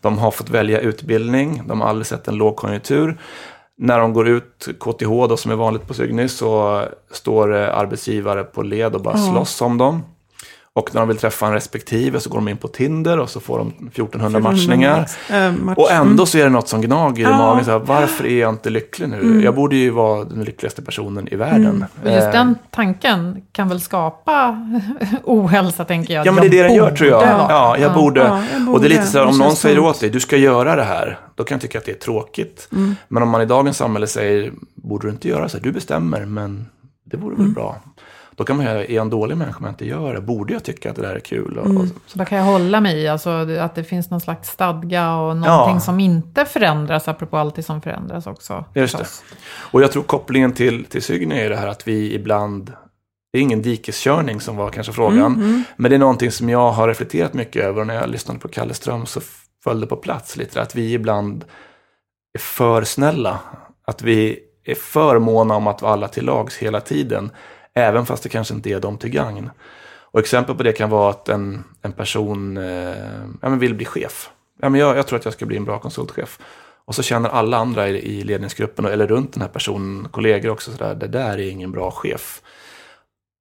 De har fått välja utbildning. De har aldrig sett en lågkonjunktur. När de går ut KTH, då, som är vanligt på Sygny, så står eh, arbetsgivare på led och bara slåss om dem. Och när de vill träffa en respektive så går de in på Tinder och så får de 1400 matchningar. Eh, match. Och ändå så är det något som gnager i Ja. magen. Så här, varför är jag inte lycklig nu? Jag borde ju vara den lyckligaste personen i världen. Och just Eh, den tanken kan väl skapa ohälsa, tänker jag. Ja, men det är det den gör tror jag. borde. Ja, jag borde. Ja, jag Och det är lite borde. så här, om någon säger åt dig, du ska göra det här. Då kan jag tycka att det är tråkigt. Mm. Men om man i dagens samhälle säger, borde du inte göra så här? Du bestämmer, men det vore Mm. väl bra. Då kan man ju, är jag en dålig människa om jag inte gör det? Borde jag tycka att det där är kul? Mm. och, Så då kan jag hålla mig i, alltså att det finns någon slags stadga och någonting Ja. som inte förändras, apropå allt det som förändras också. Just det. Och jag tror kopplingen till, till Sygny är det här att vi ibland, det är ingen dikeskörning som var kanske frågan, men det är någonting som jag har reflekterat mycket över och när jag lyssnade på Kalle Ström så föll det på plats lite, att vi ibland är för snälla. Att vi är för måna om att vara alla till lags hela tiden, även fast det kanske inte är dem till gagn. Och exempel på det kan vara att en, en person eh, ja, men vill bli chef. Ja, men jag, jag tror att jag ska bli en bra konsultchef. Och så känner alla andra i, i ledningsgruppen eller runt den här personen, kollegor också, sådär, det där är ingen bra chef.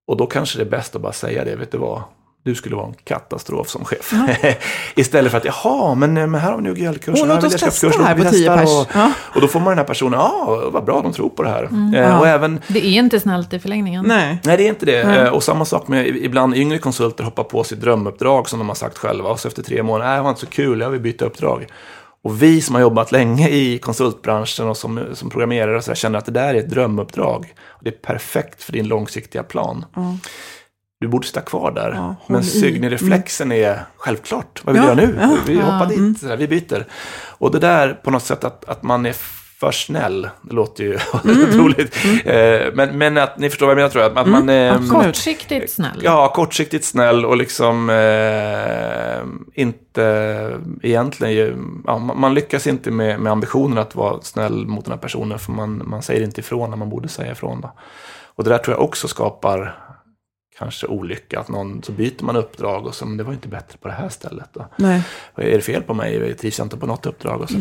Och då kanske det är bäst att bara säga det, vet du vad? Du skulle vara en katastrof som chef. Istället för att, jaha, men, men här har vi nu GL-kursen. Åh, här har vi ledarskapskursen, här på 10 testar pers. Och, Ja. och då får man den här personen, ja, vad bra, de tror på det här. Eh, Ja. Och även Det är inte snällt i förlängningen. Nej. Nej, det är inte det. Eh, Och samma sak med ibland yngre konsulter hoppar på sitt drömuppdrag som de har sagt själva. Och så efter tre månader, nej, det var inte så kul, jag vill byta uppdrag. Och vi som har jobbat länge i konsultbranschen och som, som programmerare och så där, känner att det där är ett drömuppdrag. Och det är perfekt för din långsiktiga plan. Ja. Du borde sitta kvar där. Ja, Men i. Sygny-reflexen är självklart. Vad vill Ja, du göra nu? vi ja. hoppar dit, Mm. så där, vi byter. Och det där på något sätt att, att man är för snäll, det låter ju Mm, otroligt. Eh, men, men att ni förstår vad jag menar tror jag. Att man, eh, absolut. Kortsiktigt snäll. Ja, kortsiktigt snäll och liksom eh, inte egentligen, ju- ja, man, man lyckas inte med, med ambitionen att vara snäll mot den här personen för man, man säger inte ifrån när man borde säga ifrån. Då. Och det där tror jag också skapar kanske olycka, att någon, så byter man uppdrag och så, men det var inte bättre på det här stället. Då. Nej. Är det fel på mig? Trivs jag inte på något uppdrag? Och så.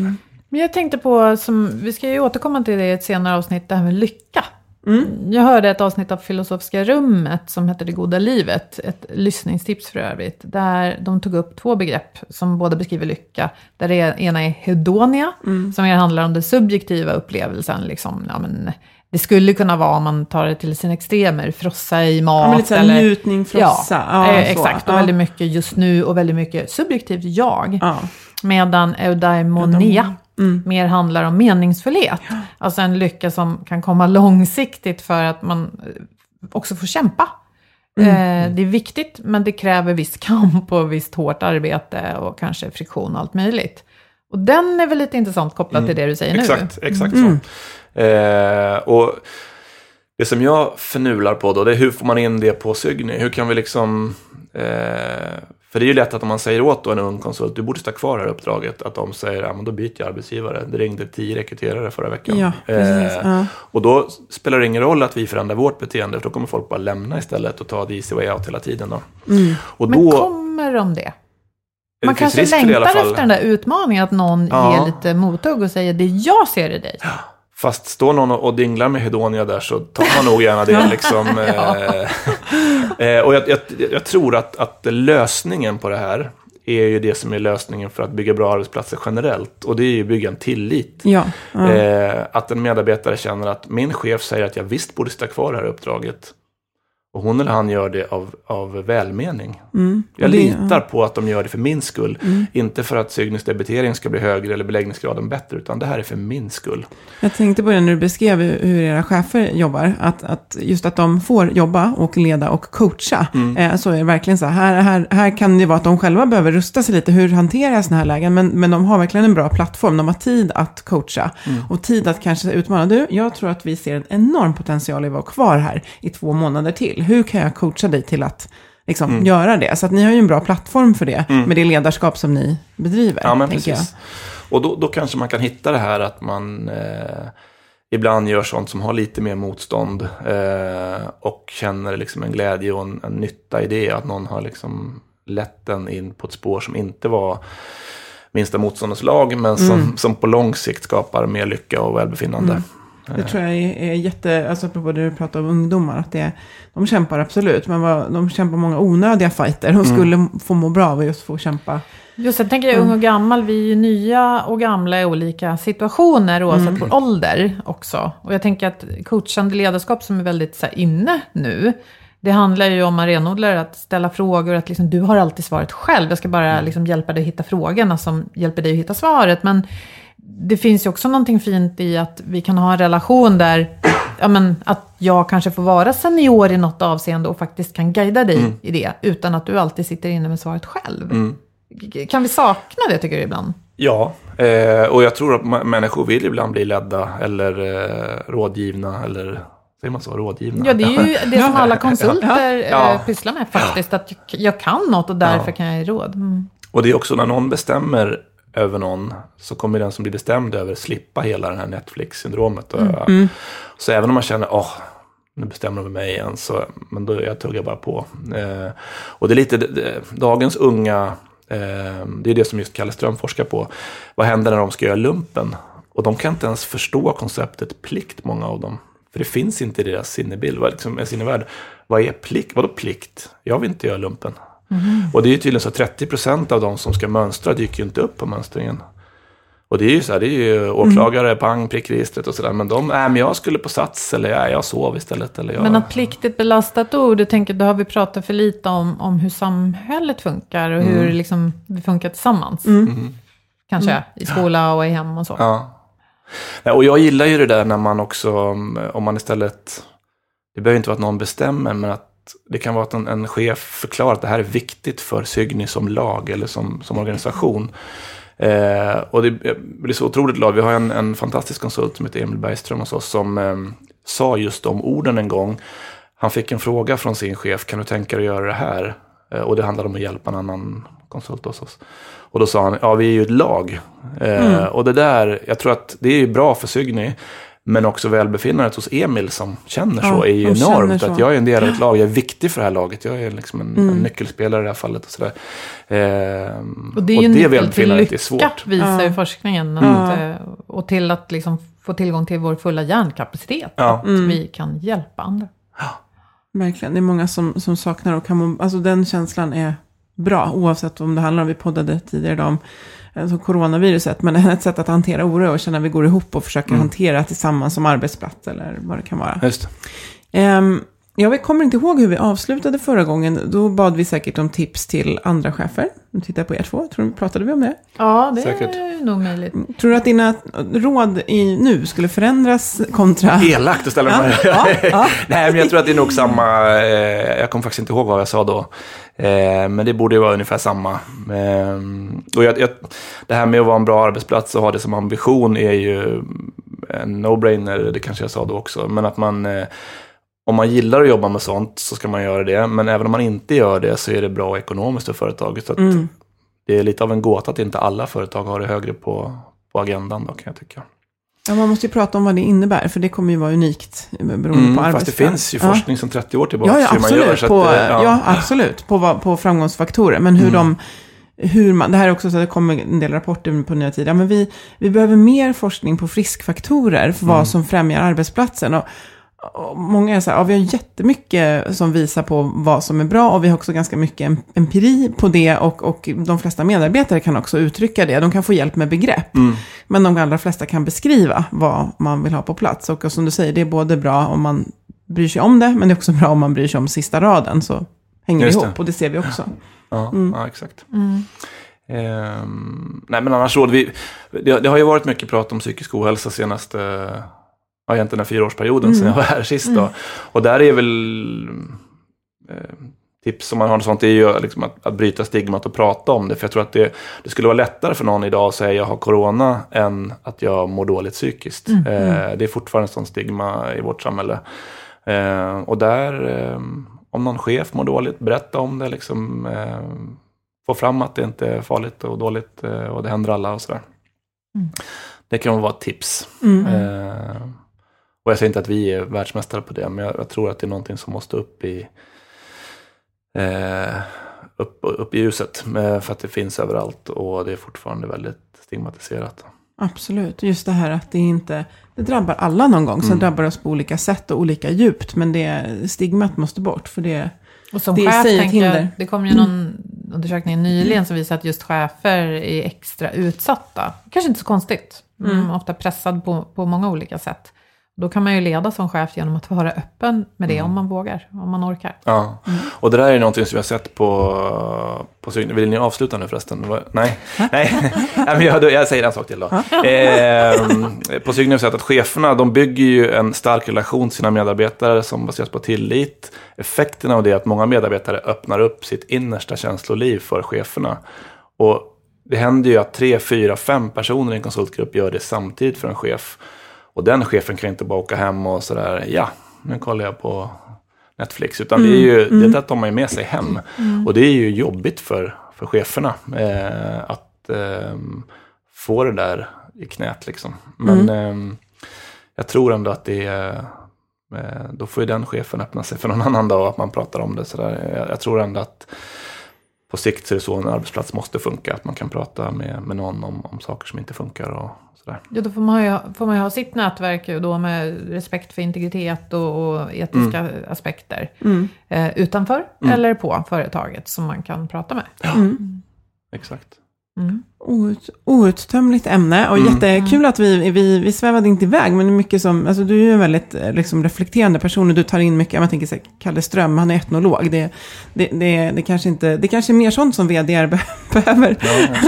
Men jag tänkte på, som, vi ska ju återkomma till det i ett senare avsnitt, det här med lycka. Mm. Jag hörde ett avsnitt av Filosofiska rummet som heter Det goda livet, ett lyssningstips för övrigt, där de tog upp två begrepp som båda beskriver lycka. Där det ena är hedonia, Mm. som handlar om den subjektiva upplevelsen. Liksom, ja, men, det skulle kunna vara, om man tar det till sin extremer, frossa i mat. Ja, men lite så här eller, njutning, frossa. Ja, Ja, eh, så. exakt. Och Ja. väldigt mycket just nu och väldigt mycket subjektivt jag. Ja. Medan eudaimonia Mm. mer handlar om meningsfullhet. Alltså en lycka som kan komma långsiktigt för att man eh, också får kämpa. Mm. Eh, det är viktigt, men det kräver viss kamp och visst hårt arbete och kanske friktion och allt möjligt. Och den är väl lite intressant kopplat till det du säger nu. Exakt, exakt Mm. så. Eh, och det som jag förnular på då, det är hur får man in det på Sygny? Hur kan vi liksom... Eh, för det är ju lätt att om man säger åt en ung konsult, du borde stå kvar här uppdraget, att de säger, ja men då byter jag arbetsgivare. Det ringde tio rekryterare förra veckan. Ja, precis. Eh, Ja. Och då spelar det ingen roll att vi förändrar vårt beteende, för då kommer folk bara lämna istället och ta the easy way out hela tiden. Då. Mm. Och Men då, kommer de det? det Man kanske det alla längtar efter den där utmaningen, att någon Ja. ger lite mothugg och säger det jag ser i dig. Fast står någon och dinglar med hedonia där så tar man nog gärna det. liksom, eh, eh, och jag, jag, jag tror att, att lösningen på det här är ju det som är lösningen för att bygga bra arbetsplatser generellt. Och det är ju att bygga en tillit. Ja. Ja. Eh, att en medarbetare känner att min chef säger att jag visst borde sitta kvar i det här uppdraget. Och hon eller han gör det av, av välmening. Mm. Jag det- litar på att de gör det för min skull. Mm. Inte för att Cygnis debitering ska bli högre eller beläggningsgraden bättre. Utan det här är för min skull. Jag tänkte på det när du beskrev hur hur era chefer jobbar. Att, att just att de får jobba och leda och coacha. Mm. Eh, så är det verkligen så här, här. Här kan det vara att de själva behöver rusta sig lite. Hur hanterar jag sådana här lägen? Men, men de har verkligen en bra plattform. De har tid att coacha. Mm. Och tid att kanske utmana. Du, jag tror att vi ser en enorm potential i att vara kvar här i två månader till. Hur kan jag coacha dig till att liksom, Mm. göra det? Så att ni har ju en bra plattform för det. Med det ledarskap som ni bedriver. Ja, men tänker jag. precis. Och då, då kanske man kan hitta det här att man eh, ibland gör sånt som har lite mer motstånd. Eh, och känner liksom en glädje och en, en nytta i det. Att någon har liksom lett den in på ett spår som inte var minsta motståndets lag. Men som, Mm. som på lång sikt skapar mer lycka och välbefinnande. Mm. Det tror jag är, jätte, alltså apropå det du pratar om ungdomar, att det, de kämpar absolut, men vad, de kämpar många onödiga fighter och skulle få må bra av att just få kämpa. Just jag tänker ung och gammal, vi är ju nya och gamla i olika situationer oavsett vår ålder också. Och jag tänker att coachande ledarskap som är väldigt så här, inne nu, det handlar ju om man renodlar att ställa frågor, att liksom, du har alltid svaret själv, jag ska bara liksom, hjälpa dig att hitta frågorna som hjälper dig att hitta svaret. Men det finns ju också någonting fint i att vi kan ha en relation där, ja, men, att jag kanske får vara senior i något avseende och faktiskt kan guida dig i det, utan att du alltid sitter inne med svaret själv. Mm. Kan vi sakna det tycker du ibland? Ja, eh, och jag tror att människor vill ibland bli ledda eller eh, rådgivna. Eller säger man så? Rådgivna? Ja, det är ju det som alla konsulter Ja. eh, pysslar med faktiskt. Att jag, kan något och därför kan jag ge råd. Mm. Och det är också när någon bestämmer över någon så kommer den som blir bestämd över slippa hela det här Netflix-syndromet. Och, Så även om man känner, åh, nu bestämmer de över mig igen, så, men då jag tuggar bara på. Eh, och det är lite, det, dagens unga, eh, det är det som just Kalle Ström forskar på. Vad händer när de ska göra lumpen? Och de kan inte ens förstå konceptet plikt, många av dem. För det finns inte i deras sinnebild, vad liksom är sinnevärld. Vad är plikt? Vadå plikt? Jag vill inte göra lumpen. Och det är ju tydligen så att 30% av de som ska mönstra dyker ju inte upp på mönstringen. Och det är ju så här, det är ju åklagare, pang, prickregistret och sådär. Men de, nej men jag skulle på sats eller nej, jag sov istället. Eller jag... Men att plikt är ett belastat ord, jag tänker då har vi pratat för lite om, om hur samhället funkar och hur liksom, vi funkar tillsammans. Kanske i skola och i hem och så. Ja. Och jag gillar ju det där när man också, om man istället, det behöver inte vara att någon bestämmer, men att det kan vara att en, en chef förklarar att det här är viktigt för Sygni som lag eller som, som organisation. Eh, och det, blir så otroligt glad. Vi har en, en fantastisk konsult som heter Emil Bergström hos oss som eh, sa just de orden en gång. Han fick en fråga från sin chef, kan du tänka dig att göra det här? Eh, och det handlade om att hjälpa en annan konsult hos oss. Och då sa han, ja vi är ju ett lag. Eh, Och det där, jag tror att det är bra för Sygni. Men också välbefinnandet hos Emil som känner så Ja, är ju enormt. så. Att jag är en del av ett lag, jag är viktig för det här laget. Jag är liksom en, Mm. en nyckelspelare i det här fallet. Och, sådär. Ehm, Och det är ju en nyckel till välbefinnandet är lycka, svårt. visar ju Ja. forskningen. Ja. Att, eh, och till att liksom få tillgång till vår fulla hjärnkapacitet. Ja. Att vi kan hjälpa andra. Verkligen, det är många som, som saknar och kan må, alltså den känslan är bra, oavsett om det handlar om, vi poddade tidigare idag om alltså coronaviruset, men ett sätt att hantera oro och känna att vi går ihop och försöker hantera tillsammans som arbetsplats eller vad det kan vara. Just det. Jag kommer inte ihåg hur vi avslutade förra gången. Då bad vi säkert om tips till andra chefer. Nu tittar jag på er två. Tror, pratade vi om det? Ja, det Säkert. är nog möjligt. Tror du att dina råd i nu skulle förändras kontra... Elakt att ställa Ja, här. ja, ja. Nej, men jag tror att det är nog samma. Eh, jag kommer faktiskt inte ihåg vad jag sa då. Eh, men det borde ju vara ungefär samma. Eh, och jag, jag, det här med att vara en bra arbetsplats och ha det som ambition är ju en no-brainer. Det kanske jag sa då också. Men att man, eh, om man gillar att jobba med sånt så ska man göra det. Men även om man inte gör det så är det bra ekonomiskt för företaget. Så att Mm. Det är lite av en gåta att inte alla företag har det högre på, på agendan då kan jag tycka. Ja, man måste ju prata om vad det innebär, för det kommer ju vara unikt beroende Mm, på fast det arbetsplats. finns ju Ja. forskning sedan 30 år tillbaka. Ja, ja hur man absolut. gör, så att, på, eh, ja. absolut. På, på framgångsfaktorer. Men hur de... Hur man, det här är också så att det kommer en del rapporter på nya tider. Ja, men vi, vi behöver mer forskning på friskfaktorer för vad som främjar arbetsplatsen. Och många är så här, ja, vi har jättemycket som visar på vad som är bra och vi har också ganska mycket em- empiri på det och, och de flesta medarbetare kan också uttrycka det. De kan få hjälp med begrepp. Men de allra flesta kan beskriva vad man vill ha på plats. Och som du säger, det är både bra om man bryr sig om det, men det är också bra om man bryr sig om sista raden, så hänger Just det ihop, och det ser vi också. Ja, Mm. ja exakt. Ehm, nej, men annars så, vi, det, det har ju varit mycket prat om psykisk ohälsa senaste, ja, egentligen den fyraårsperioden Mm. sedan jag var här sist. Då. Och där är väl eh, tips om man har något sånt, är ju liksom att, att bryta stigmat och prata om det. För jag tror att det, det skulle vara lättare för någon idag att säga jag har corona än att jag mår dåligt psykiskt. Mm. Eh, det är fortfarande en sån stigma i vårt samhälle. Eh, och där, eh, om någon chef mår dåligt, berätta om det. Liksom, eh, få fram att det inte är farligt och dåligt eh, och det händer alla och sådär. Mm. Det kan vara ett tips. Mm. Och jag säger inte att vi är världsmästare på det, men jag, jag tror att det är någonting som måste upp i eh, upp, upp i ljuset. eh, För att det finns överallt och det är fortfarande väldigt stigmatiserat. Absolut, just det här att det inte, det drabbar alla någon gång, sen Mm. drabbar det oss på olika sätt och olika djupt, men det stigmat måste bort, för det, Och som Det chef tänker jag, det kom ju någon undersökning nyligen som visar att just chefer är extra utsatta. Kanske inte så konstigt. Mm. Mm. Ofta pressad på, på många olika sätt. Då kan man ju leda som chef genom att vara öppen med det om man vågar, om man orkar. Ja, och det där är någonting som jag har sett på, på Vill ni avsluta nu förresten? Nej, nej. jag, jag säger en sak till då. Eh, på Sygn har vi sett att cheferna, de bygger ju en stark relation till sina medarbetare som baseras på tillit. Effekten av det är att många medarbetare öppnar upp sitt innersta känsloliv för cheferna. Och det händer ju att tre, fyra, fem personer i en konsultgrupp gör det samtidigt för en chef. Och den chefen kan inte bara åka hem och sådär, ja, nu kollar jag på Netflix. Utan det är ju, det där tar man ju med sig hem. Och det är ju jobbigt för, för cheferna eh, att eh, få det där i knät liksom. Men eh, jag tror ändå att det är, eh, då får ju den chefen öppna sig för någon annan dag och att man pratar om det sådär. Jag, jag tror ändå att på sikt så är det så en arbetsplats måste funka. Att man kan prata med, med någon om, om saker som inte funkar och sådär. Ja, då får man, ju, får man ju ha sitt nätverk då med respekt för integritet och, och etiska aspekter. mm, Eh, utanför Mm. eller på företaget som man kan prata med. mm. Exakt. Mm. Out, outtömligt ämne och Mm. jättekul att vi, vi, vi svävade inte iväg, men mycket som, alltså du är ju en väldigt eh, liksom, reflekterande person och du tar in mycket, man tänker så här, Kalle Ström, han är etnolog, det, det, det, det, kanske inte, det kanske är mer sånt som vd be- behöver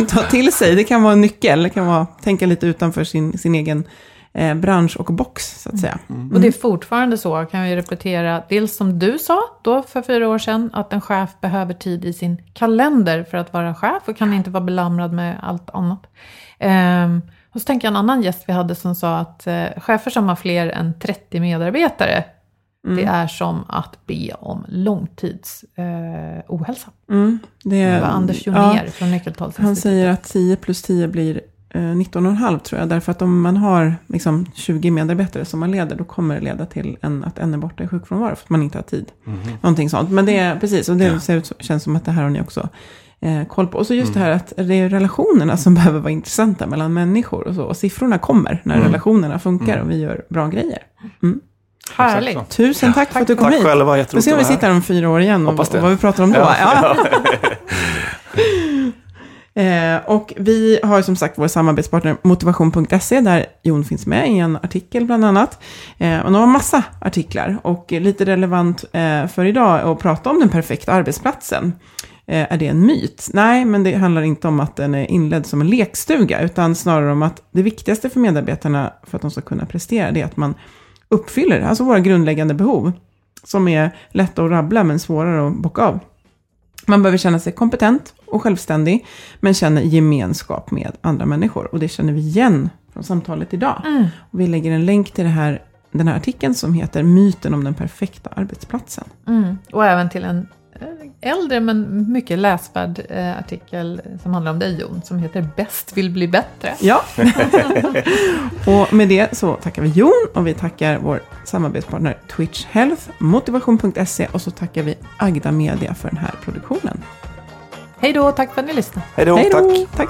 ta till sig, det kan vara en nyckel, det kan vara tänka lite utanför sin, sin egen eh, bransch och box, så att säga. Och det är fortfarande så, kan vi repetera, dels som du sa då för fyra år sedan, att en chef behöver tid i sin kalender för att vara chef och kan inte vara belamrad med allt annat. Ehm, och så tänker jag en annan gäst vi hade som sa att eh, chefer som har fler än 30 medarbetare, det är som att be om långtids eh. Mm, det, Det var Anders ja, Jonér från Nyckeltalsinstitutet. Han säger att 10 plus 10 blir eh, 19,5 tror jag. Därför att om man har liksom, 20 medarbetare som man leder, då kommer det leda till en, att en är borta i sjukfrånvaro för att man inte har tid. Någonting sånt. Men det är precis, och det ser ut, känns som att det här har ni också eh, koll på. Och så just det här att det är relationerna som behöver vara intressanta mellan människor och så. Och siffrorna kommer när relationerna funkar och vi gör bra grejer. Härligt. Exakt så. Tusen tack för att du kom Tack hit. själva, Vi jätteroligt får se om vi sitter här om fyra år igen och, och vad vi pratar om då. Ja. Eh, och vi har som sagt vår samarbetspartner motivation.se där Jon finns med i en artikel bland annat. Eh, och de har massa artiklar och lite relevant eh, för idag att prata om den perfekta arbetsplatsen. Eh, är det en myt? Nej, men det handlar inte om att den är inledd som en lekstuga utan snarare om att det viktigaste för medarbetarna för att de ska kunna prestera det är att man uppfyller alltså våra grundläggande behov som är lätta att rabbla men svårare att bocka av. Man behöver känna sig kompetent och självständig, men känner gemenskap med andra människor. Och det känner vi igen från samtalet idag. Och vi lägger en länk till det här, den här artikeln som heter Myten om den perfekta arbetsplatsen. Mm. Och även till en eh, äldre men mycket läsvärd eh, artikel som handlar om dig Jon, som heter Bäst vill bli bättre. Ja. och med det så tackar vi Jon och vi tackar vår samarbetspartner Twitch Health, motivation.se och så tackar vi Agda Media för den här produktionen. Hej då, tack för att ni lyssnade. Hej då, tack. tack.